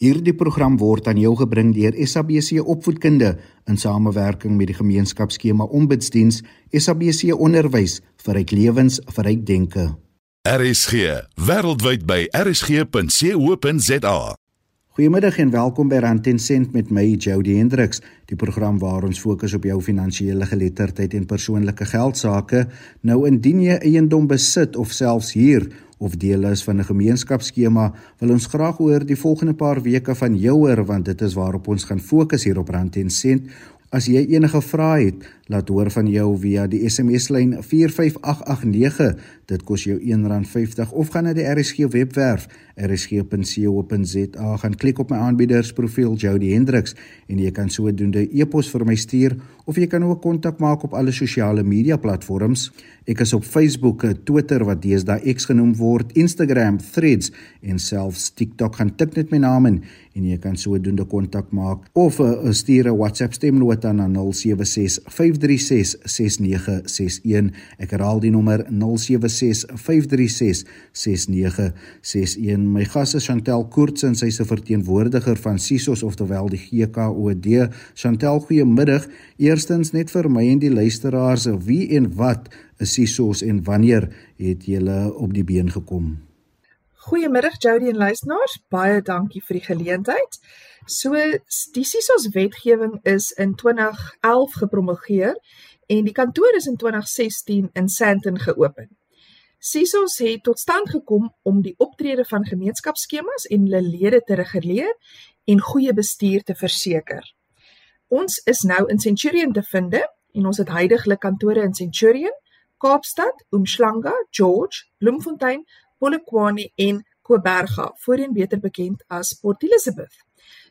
Hierdie program word aan jou gebring deur SABC Opvoedkunde in samewerking met die gemeenskapsskema Ombudsdiens SABC Onderwys vir ryk lewens vir ryk denke. RSG wêreldwyd by rsg.co.za. Goeiemiddag en welkom by Rand en Sent met my Jody Hendriks, die program waar ons fokus op jou finansiële geletterdheid en persoonlike geld sake. Nou indien jy eiendom besit of selfs huur of deel is van 'n gemeenskapsskema, wil ons graag oor die volgende paar weke van jou hoor want dit is waarop ons gaan fokus hier op Rand en Sent. As jy enige vrae het, laat hoor van jou via die SMS lyn 45889. Dit kos jou R1.50 of gaan na die RSG webwerf rsg.co.za gaan klik op my aanbiedersprofiel Jody Hendriks en jy kan sodoende e-pos vir my stuur of jy kan ook kontak maak op alle sosiale media platforms. Ek is op Facebook, Twitter wat deesdae X genoem word, Instagram, Threads en selfs TikTok. Gaan tik net my naam in en jy kan sodoende kontak maak of uh, stuur 'n WhatsApp stemnota na 076 536 6961. Ek herhaal die nommer 076 536 6961. My gas is Chantel Koorts en sy is 'n verteenwoordiger van SISOS oftewel die GKOD. Chantel, goeiemiddag. Eerstens net vir my en die luisteraars, wie en wat is SISOS en wanneer het julle op die been gekom? Goeiemiddag Jody en luisteraars, baie dankie vir die geleentheid. So die SISOS wetgewing is in 2011 gepromulgeer en die kantoor is in 2016 in Sandton geopen. SISOS het tot stand gekom om die optrede van gemeenskapsskemas en hulle lede te reguleer en goeie bestuur te verseker. Ons is nou in Centurion te vind en ons het heidaglik kantore in Centurion, Kaapstad, Umhlanga, George, Bloemfontein, Polokwane en Koberga, voorheen beter bekend as Port Elizabeth.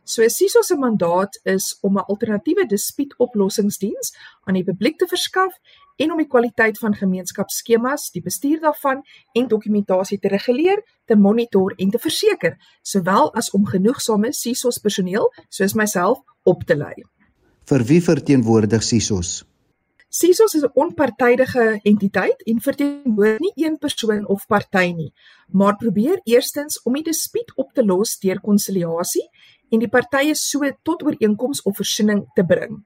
So SISO se mandaat is om 'n alternatiewe dispuutoplossingsdiens aan die publiek te verskaf en om die kwaliteit van gemeenskapsskemas, die bestuur daarvan en dokumentasie te reguleer, te monitor en te verseker, sowel as om genoegsame SISOs personeel soos myself op te lei. Vir wie verteenwoordig SISOs? SISOS is 'n onpartydige entiteit en verteenwoordig nie een persoon of party nie, maar probeer eerstens om die dispuut op te los deur konsiliasie en die partye so tot ooreenkoms of versoening te bring.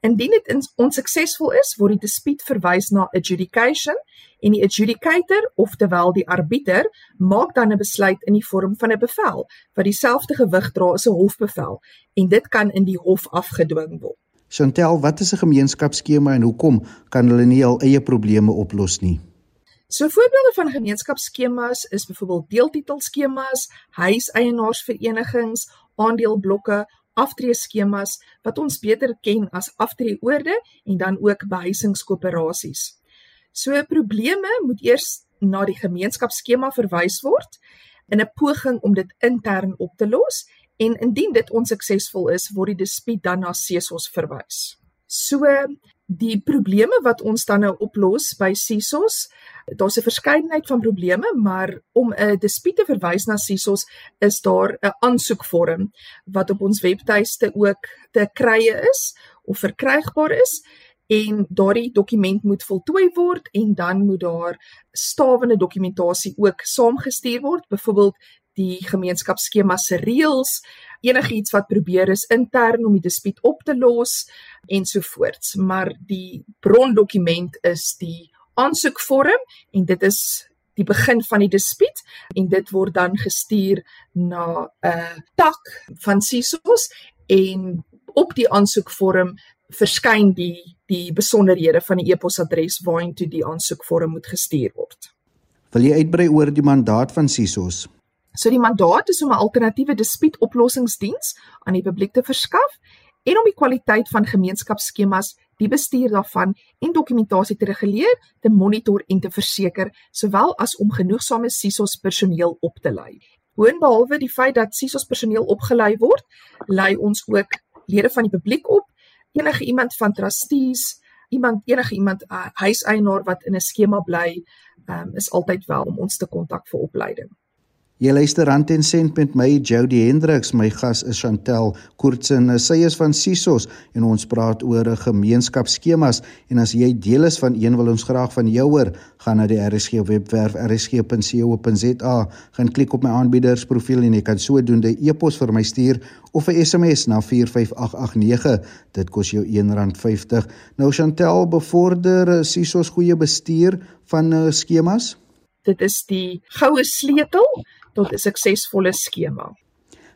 Indien dit onsuksesvol is, word die dispuut verwys na adjudication en die adjudicator, oftewel die arbiter, maak dan 'n besluit in die vorm van 'n bevel wat dieselfde gewig dra as 'n hofbevel en dit kan in die hof afgedwing word. Chantel, wat is 'n gemeenskapsskema en hoekom kan hulle nie al eie probleme oplos nie? So voorbeelde van gemeenskapsskemas is byvoorbeeld deeltitelskemas, huiseienaarsverenigings, aandeelblokke, aftreeskemas wat ons beter ken as aftreeoorde en dan ook behuisingskoöperasies. So probleme moet eers na die gemeenskapsskema verwys word in 'n poging om dit intern op te los en indien dit onsuksesvol is, word die dispuut dan na CESOS verwys. So die probleme wat ons dan nou oplos by CESOS, daar's 'n verskeidenheid van probleme, maar om 'n dispuut te verwys na CESOS is daar 'n aansoekvorm wat op ons webtuiste ook te krye is of verkrygbaar is en daardie dokument moet voltooi word en dan moet daar stawende dokumentasie ook saamgestuur word. Byvoorbeeld die gemeenskapsskema se reëls, enigiets wat probeer is intern om die dispuut op te los ensovoorts. Maar die brondokument is die aansoekvorm en dit is die begin van die dispuut en dit word dan gestuur na 'n tak van SISOS en op die aansoekvorm verskyn die die besonderhede van die e-posadres waartoe die aansoekvorm moet gestuur word. Wil jy uitbrei oor die mandaat van SISOS? So die mandaat is om 'n alternatiewe dispuutoplossingsdiens aan die publiek te verskaf en om die kwaliteit van gemeenskapsskemas, die bestuur daarvan en dokumentasie te reguleer, te monitor en te verseker, sowel as om genoegsame SISOS personeel op te lei. Boonbehalwe die feit dat SISOS personeel opgelei word, lei ons ook lede van die publiek op, enige iemand van trustees, iemand enige iemand uh, huiseienaar wat in 'n skema bly, um, is altyd wel om ons te kontak vir opleiding. Jy luister Rand en Sent met my Jody Hendriks, my gas is Chantel Koortsen. Sy is van Sisos en ons praat oor 'n gemeenskapsskemas en as jy deel is van een wil ons graag van jou hoor, gaan na die RSG webwerf rsg.co.za, gaan klik op my aanbieders profiel en jy kan sodoende e-pos vir my stuur of 'n SMS na 45889. Dit kos jou R1.50. Nou Chantel bevorder Sisos goeie bestuur van uh, skemas. Dit is die goue sleutel tot 'n suksesvolle skema.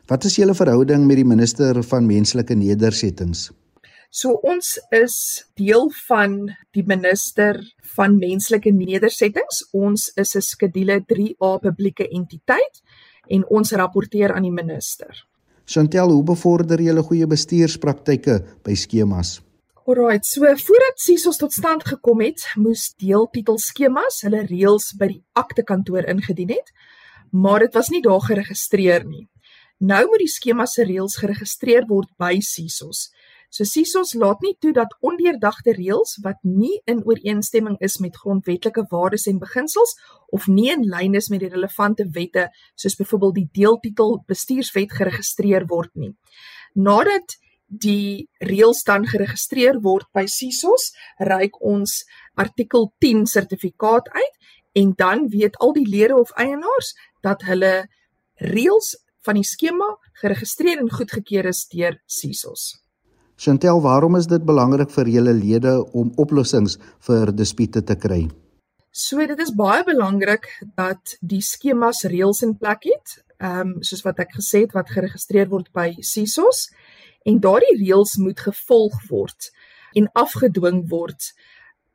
Wat is julle verhouding met die minister van menslike nedersettings? So ons is deel van die minister van menslike nedersettings. Ons is 'n skedule 3A publieke entiteit en ons rapporteer aan die minister. Chantel, hoe bevorder julle goeie bestuurspraktyke by skemas? Alrite, so voordat SISOS tot stand gekom het, moes deeltitelskemas hulle reëls by die aktekantoor ingedien het maar dit was nie daar geregistreer nie. Nou moet die skema se reëls geregistreer word by SISOS. So SISOS laat nie toe dat ondeurdagte reëls wat nie in ooreenstemming is met grondwetlike waardes en beginsels of nie in lyn is met die relevante wette soos byvoorbeeld die deeltitel bestuurswet geregistreer word nie. Nadat die reëls dan geregistreer word by SISOS, reik ons artikel 10 sertifikaat uit en dan weet al die lede of eienaars dat hulle reëls van die skema geregistreer en goedgekeur is deur SISOS. Chantel, waarom is dit belangrik vir julle lede om oplossings vir dispute te kry? So dit is baie belangrik dat die skemas reëls in plek het, ehm um, soos wat ek gesê het wat geregistreer word by SISOS en daardie reëls moet gevolg word en afgedwing word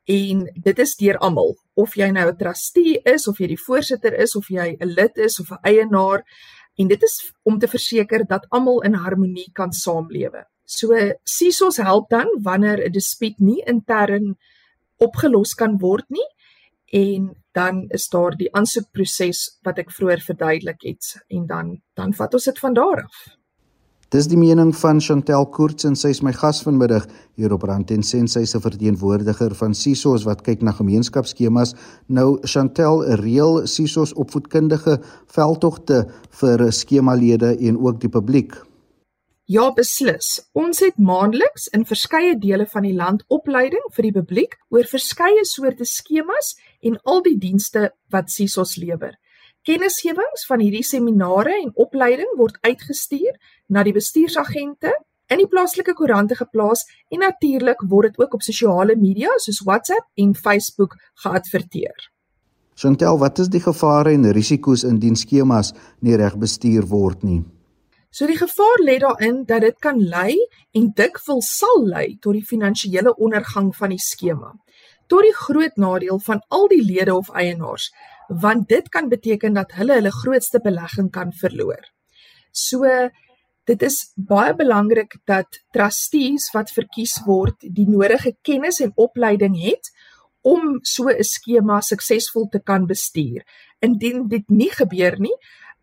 en dit is deur almal of jy nou 'n trustee is of jy die voorsitter is of jy 'n lid is of 'n eienaar en dit is om te verseker dat almal in harmonie kan saamlewe. So SISOS help dan wanneer 'n dispuut nie intern opgelos kan word nie en dan is daar die aansoekproses wat ek vroeër verduidelik het en dan dan vat ons dit van daar af. Dis die mening van Chantel Koorts en sy is my gas vanmiddag hier op Rand en Sent sy se verteenwoordiger van SISOS wat kyk na gemeenskapsskemas. Nou Chantel reël SISOS opvoedkundige veldtogte vir skemalede en ook die publiek. Ja, beslis. Ons het maandeliks in verskeie dele van die land opleiding vir die publiek oor verskeie soorte skemas en al die dienste wat SISOS lewer. Kennisgewings van hierdie seminare en opleiding word uitgestuur na die bestuursagente in die plaaslike koerante geplaas en natuurlik word dit ook op sosiale media soos WhatsApp en Facebook geadverteer. Chantel, wat is die gevare en risiko's indien skemas nie reg bestuur word nie? So die gevaar lê daarin dat dit kan lei en dikwels sal lei tot die finansiële ondergang van die skema. Tot die groot nadeel van al die lede of eienaars, want dit kan beteken dat hulle hulle grootste belegging kan verloor. So dit is baie belangrik dat trustees wat verkies word die nodige kennis en opleiding het om so 'n skema suksesvol te kan bestuur. Indien dit nie gebeur nie,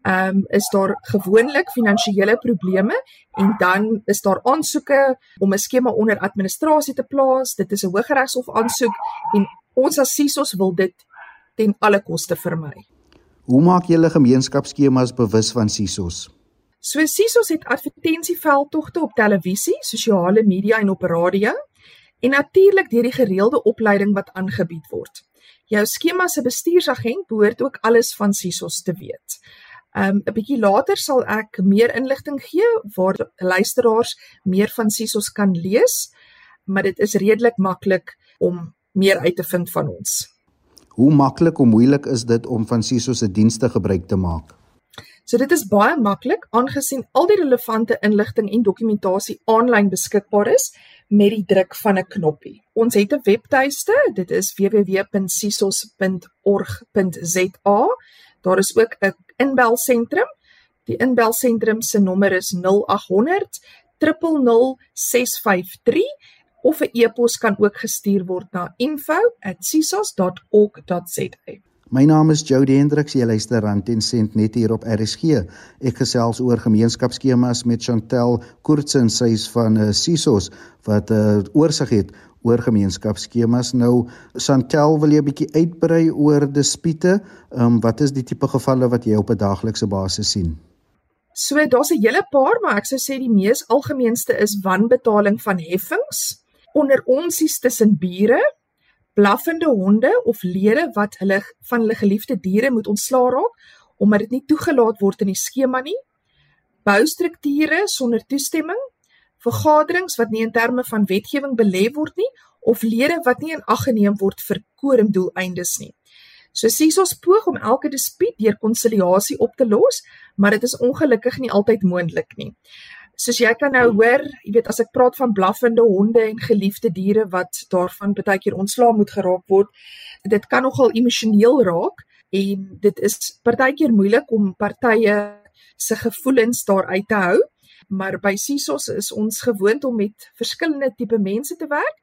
ehm um, is daar gewoonlik finansiële probleme en dan is daar aansoeke om 'n skema onder administrasie te plaas. Dit is 'n hooggeregshof aansoek en ons as SISOS wil dit ten alle koste vermy. Hoe maak julle gemeenskapsskemas bewus van SISOS? So SISOS het advertensieveldtogte op televisie, sosiale media en op radio en natuurlik deur die gereelde opleiding wat aangebied word. Jou skema se bestuursagent behoort ook alles van SISOS te weet. Um 'n bietjie later sal ek meer inligting gee waar luisteraars meer van SISOS kan lees, maar dit is redelik maklik om meer uit te vind van ons. Hoe maklik of moeilik is dit om van SISOS se dienste gebruik te maak? So dit is baie maklik aangesien al die relevante inligting en dokumentasie aanlyn beskikbaar is met die druk van 'n knoppie. Ons het 'n webtuiste, dit is www.sisos.org.za. Daar is ook 'n inbelsentrum. Die inbelsentrum se nommer is 0800 00653 of 'n e-pos kan ook gestuur word na info@sisos.org.za. My naam is Jody Hendriks, jy luister rand en sent net hier op RSG. Ek gesels oor gemeenskapsskemas met Chantel Koortsen, sy is van uh, Sisos wat 'n uh, oorsig het oor gemeenskapsskemas. Nou Chantel, wil jy 'n bietjie uitbrei oor dispute? Ehm um, wat is die tipe gevalle wat jy op 'n daaglikse basis sien? So daar's 'n hele paar, maar ek sou sê die mees algemeenste is wanbetaling van heffings onder onsies tussen bure blaffende honde of lede wat hulle van hulle geliefde diere moet ontsla raak omdat dit nie toegelaat word in die skema nie. Boustrukture sonder toestemming, vergaderings wat nie in terme van wetgewing belê word nie of lede wat nie in ag geneem word vir koringdoeleindes nie. So sies ons poog om elke dispuut deur konsiliasie op te los, maar dit is ongelukkig nie altyd moontlik nie soos jy kan nou hoor, jy weet as ek praat van blaffende honde en geliefde diere wat daarvan baie keer ontslaa moet geraak word, dit kan nogal emosioneel raak en dit is baie keer moeilik om partye se gevoelens daar uit te hou. Maar by Sisos is ons gewoond om met verskillende tipe mense te werk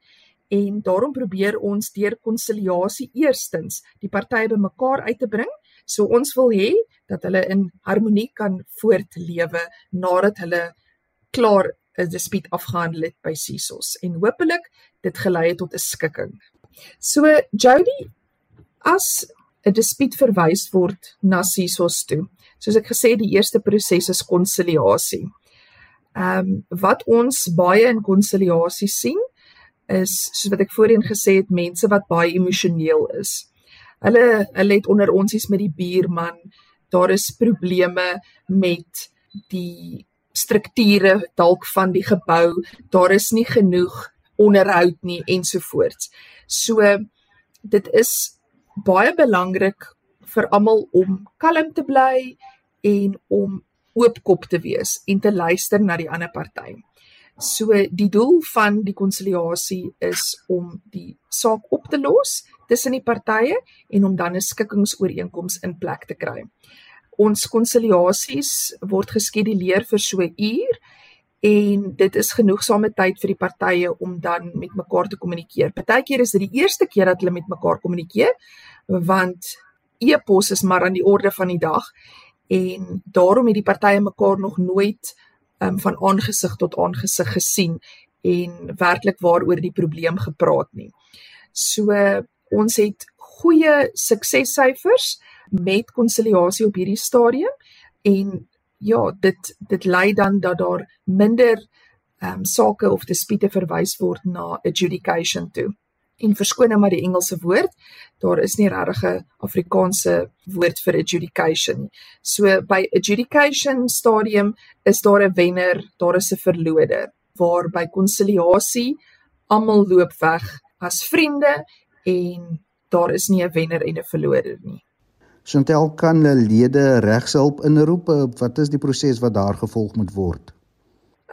en daarom probeer ons deur konsiliasie eerstens die partye bymekaar uit te bring. So ons wil hê dat hulle in harmonie kan voortlewe nadat hulle klaar 'n dispuut afgehandel het by Sisos en hopelik dit gelei het tot 'n skikking. So Jody as 'n dispuut verwys word na Sisos toe. Soos ek gesê die eerste proses is konsiliasie. Ehm um, wat ons baie in konsiliasie sien is soos wat ek voorheen gesê het mense wat baie emosioneel is. Hulle hulle het onder onsies met die buurman. Daar is probleme met die strukture dalk van die gebou, daar is nie genoeg onderhoud nie ensovoorts. So dit is baie belangrik vir almal om kalm te bly en om oopkop te wees en te luister na die ander party. So die doel van die konsiliasie is om die saak op te los tussen die partye en om dan 'n skikkingsooreenkoms in plek te kry ons konsiliasies word geskeduleer vir so 'n uur en dit is genoegsame tyd vir die partye om dan met mekaar te kommunikeer. Partykeer is dit die eerste keer dat hulle met mekaar kommunikeer want e-pos is maar aan die orde van die dag en daarom het die partye mekaar nog nooit um, van aangesig tot aangesig gesien en werklik waaroor die probleem gepraat nie. So ons het goeie suksessyfers met konsiliasie op hierdie stadium en ja, dit dit lei dan dat daar minder ehm um, sake of dispute verwys word na adjudication toe. En verskoning maar die Engelse woord, daar is nie regtig 'n Afrikaanse woord vir adjudication. So by adjudication stadium is daar 'n wenner, daar is 'n verloder, waar by konsiliasie almal loop weg as vriende en daar is nie 'n wenner en 'n verloder nie. Chantel kan lede regshulp inroep. Wat is die proses wat daar gevolg moet word?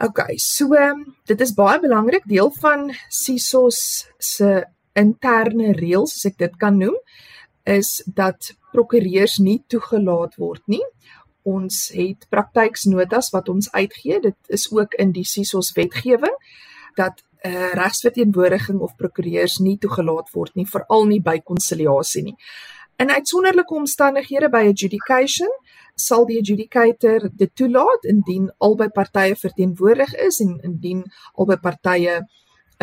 OK, so ehm, dit is baie belangrik deel van SISOS se interne reëls, as ek dit kan noem, is dat prokureurs nie toegelaat word nie. Ons het praktyksnotas wat ons uitgee. Dit is ook in die SISOS wetgewing dat 'n uh, eh, regsverteenwoordiging of prokureurs nie toegelaat word nie, veral nie by konsiliasie nie. In uitsonderlike omstandighede by adjudication sal die adjudicator dit toelaat indien albei partye verteenwoordig is en indien albei partye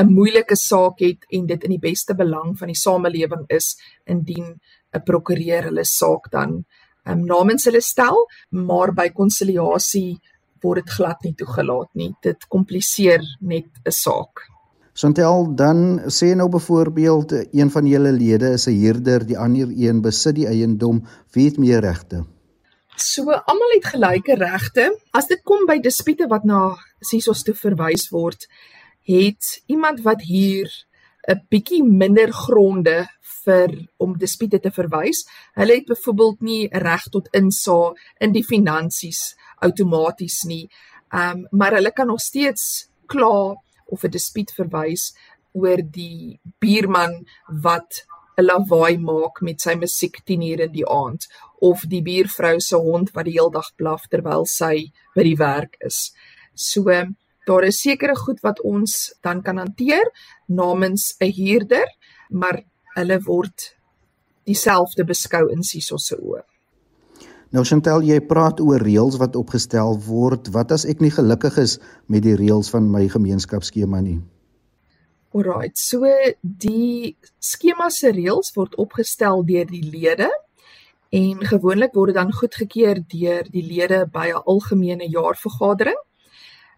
'n moeilike saak het en dit in die beste belang van die samelewing is indien 'n prokureur hulle saak dan um, namens hulle stel, maar by konsiliasie word dit glad nie toegelaat nie. Dit kompliseer net 'n saak. Chantel, dan sê nou byvoorbeeld een van julle lede is 'n huurder, die ander een besit die eiendom, wie het meer regte? So almal het gelyke regte. As dit kom by dispute wat na sisos toe verwys word, het iemand wat huur 'n bietjie minder gronde vir om dispute te verwys. Hulle het byvoorbeeld nie reg tot insaag in die finansies outomaties nie. Ehm um, maar hulle kan nog steeds kla of 'n dispuut verwys oor die buurman wat 'n lawaai maak met sy musiek 10 uur in die aand of die buurvrou se hond wat die hele dag blaf terwyl sy by die werk is. So daar is sekere goed wat ons dan kan hanteer namens 'n huurder, maar hulle word dieselfde beskou in SISOS se oë. Nou Chantel, jy praat oor reëls wat opgestel word. Wat as ek nie gelukkig is met die reëls van my gemeenskapsskema nie? Alraight, so die skema se reëls word opgestel deur die lede en gewoonlik word dit dan goedgekeur deur die lede by 'n algemene jaarvergadering.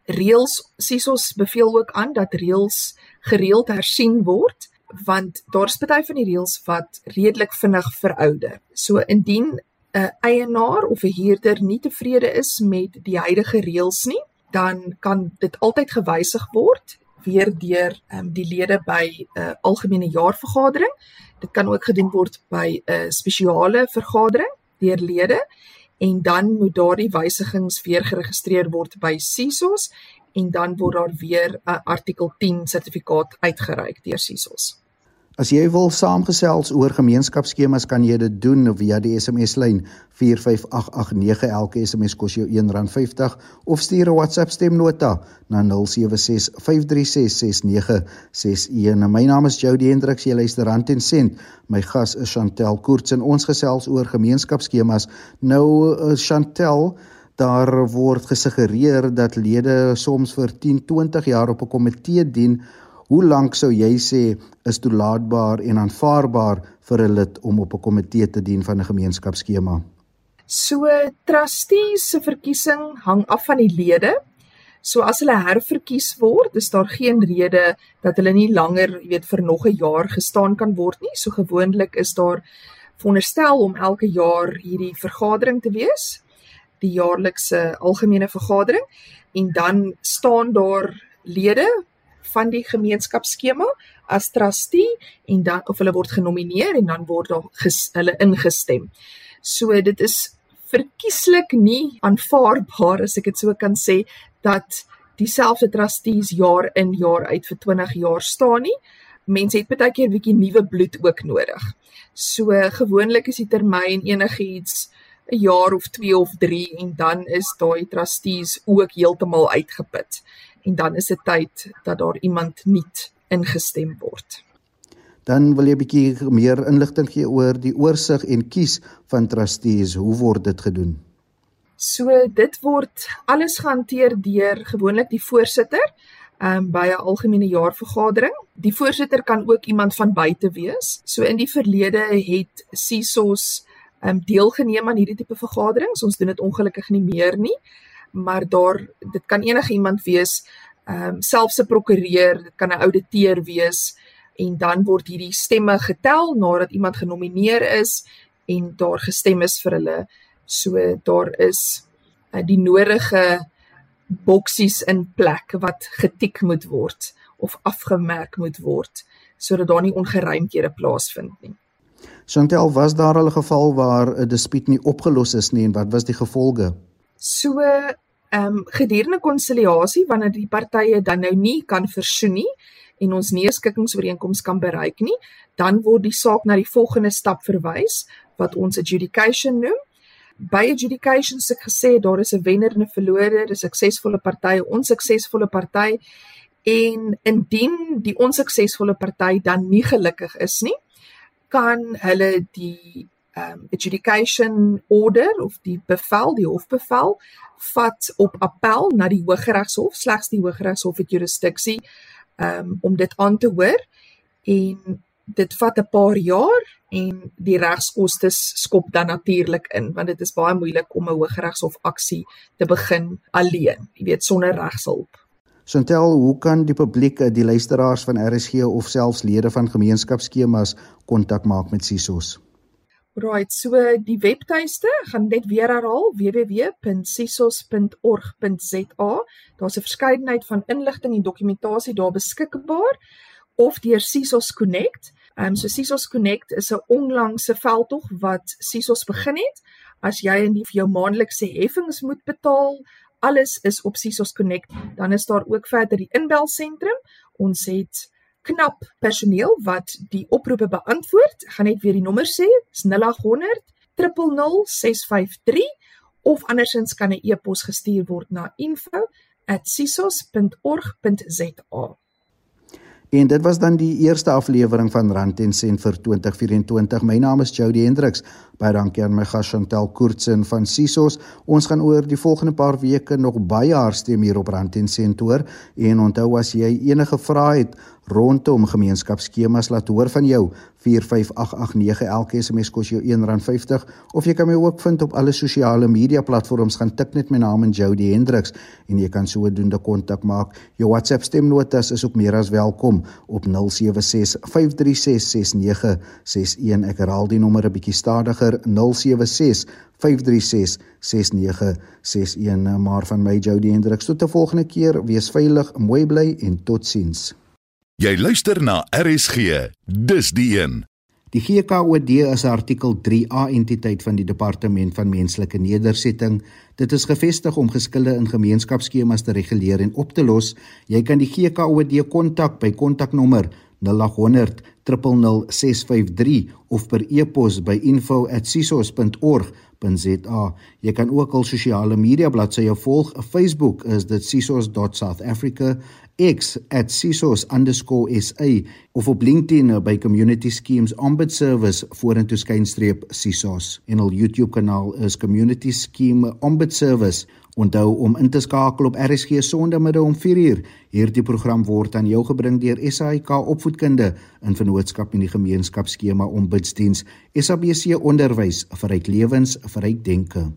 Reëls sies ons beveel ook aan dat reëls gereeld hersien word want daar's baie van die reëls wat redelik vinnig verouder. So indien 'n eienaar of 'n huurder nie tevrede is met die huidige reëls nie, dan kan dit altyd gewysig word weer deur um, die lede by 'n uh, algemene jaarvergadering. Dit kan ook gedoen word by 'n uh, spesiale vergadering deur lede en dan moet daardie wysigings weer geregistreer word by SISOS en dan word daar weer 'n uh, artikel 10 sertifikaat uitgereik deur SISOS. As jy wil saamgesels oor gemeenskapsskemas kan jy dit doen via die SMS lyn 45889 elke SMS kos jou R1.50 of stuur 'n WhatsApp stemnota na 0765366961. My naam is Jody Hendriks, jy luister Rand en Sent. My gas is Chantel Koorts en ons gesels oor gemeenskapsskemas. Nou uh, Chantel Daar word gesuggereer dat lede soms vir 10, 20 jaar op 'n komitee dien Hoe lank sou jy sê is toelaatbaar en aanvaarbaar vir 'n lid om op 'n komitee te dien van 'n gemeenskapsskema? So trustees se verkiesing hang af van die lede. So as hulle herverkies word, is daar geen rede dat hulle nie langer, jy weet, vir nog 'n jaar gestaan kan word nie. So gewoonlik is daar veronderstel om elke jaar hierdie vergadering te wees, die jaarlikse algemene vergadering en dan staan daar lede van die gemeenskapsskema as trustee en dan of hulle word genomineer en dan word daar ges, hulle ingestem. So dit is verkieslik nie aanvaarbaar as ek dit so kan sê dat dieselfde trustees jaar in jaar uit vir 20 jaar staan nie. Mense het baie keer 'n bietjie nuwe bloed ook nodig. So gewoonlik is die termyn enigiets 'n jaar of 2 of 3 en dan is daai trustees ook heeltemal uitgeput en dan is dit tyd dat daar iemand nuut ingestem word. Dan wil jy 'n bietjie meer inligting gee oor die oorsig en kies van trustees. Hoe word dit gedoen? So dit word alles gehanteer deur gewoonlik die voorsitter um, by 'n algemene jaarvergadering. Die voorsitter kan ook iemand van buite wees. So in die verlede het CISOs um, deelgeneem aan hierdie tipe vergaderings. Ons doen dit ongelukkig nie meer nie maar daar dit kan enige iemand wees, ehm um, selfs 'n prokureur, dit kan 'n ouditeur wees en dan word hierdie stemme getel nadat iemand genomineer is en daar gestem is vir hulle. So daar is uh, die nodige boksies in plek wat getik moet word of afgemerk moet word sodat daar nie ongeruimthede plaasvind nie. Chantel, was daar al 'n geval waar 'n dispuut nie opgelos is nie en wat was die gevolge? So ehm um, gedurende konsiliasie wanneer die partye dan nou nie kan versoen nie en ons nie 'n skikkingsooreenkoms kan bereik nie, dan word die saak na die volgende stap verwys wat ons adjudication noem. By adjudication se gesê daar is 'n wenner en 'n verlorer, 'n suksesvolle party, 'n onsuksesvolle party en indien die onsuksesvolle party dan nie gelukkig is nie, kan hulle die um adjudication order of die bevel, die hofbevel vat op appel na die Hooggeregshof, slegs die Hooggeregshof het jurisdiksie um om dit aan te hoor en dit vat 'n paar jaar en die regskoste skop dan natuurlik in want dit is baie moeilik om 'n Hooggeregshof aksie te begin alleen, jy weet sonder regshulp. Santel, hoe kan die publiek, die luisteraars van RSG of selfs lede van gemeenskapsskemas kontak maak met SISOS? Right, so die webtuiste gaan net weer herhaal www.sisos.org.za. Daar's 'n verskeidenheid van inligting en dokumentasie daar beskikbaar of deur Sisos Connect. Ehm um, so Sisos Connect is 'n onlangse veldtog wat Sisos begin het. As jy in die jou maandelikse heffings moet betaal, alles is op Sisos Connect. Dan is daar ook verder die inbelsentrum. Ons het knap personeel wat die oproepe beantwoord. Ek gaan net weer die nommer sê. Dis 0800 000653 of andersins kan 'n e-pos gestuur word na info@sisos.org.za. En dit was dan die eerste aflewering van Rand en Sent vir 2024. My naam is Jody Hendriks. Baie dankie aan my gas Chantel Koortsen van Sisos. Ons gaan oor die volgende paar weke nog baie haarstem hier op Rand en Sent hoor. En onthou as jy enige vrae het rondom gemeenskapsskemas laat hoor van jou. 45889 elke SMS kos jou R1.50 of jy kan my ook vind op alle sosiale media platforms gaan tik net my naam in Jody Hendriks en jy kan sodoende kontak maak. Jou WhatsApp stemnotas is ook meer as welkom op 0765366961 ek herhaal die nommer 'n bietjie stadiger 076 5366961 maar van my Jody Hendriks tot 'n volgende keer. Wees veilig mooi bly en totsiens Jy luister na RSG. Dis die een. Die GKOD is 'n artikel 3A entiteit van die Departement van Menslike Nedersetting. Dit is gevestig om geskille in gemeenskapsskemas te reguleer en op te los. Jy kan die GKOD kontak by kontaknommer 0800 000653 of per e-pos by info@sisos.org.za. Jy kan ook al sosiale media bladsye volg. Facebook is dit sisos.southafrica X @sisos_sa of op LinkedIn by Community Schemes Ombud Service vorentoe skynstreep sisos en al YouTube kanaal is Community Scheme Ombud Service. Onthou om in te skakel op RSG Sondagmiddag om 4uur. Hierdie program word aan jou gebring deur SAIK Opvoedkunde in vennootskap met die gemeenskapsskema Ombudsdiens. SABC Onderwys vir ryk lewens, vir ryk denke.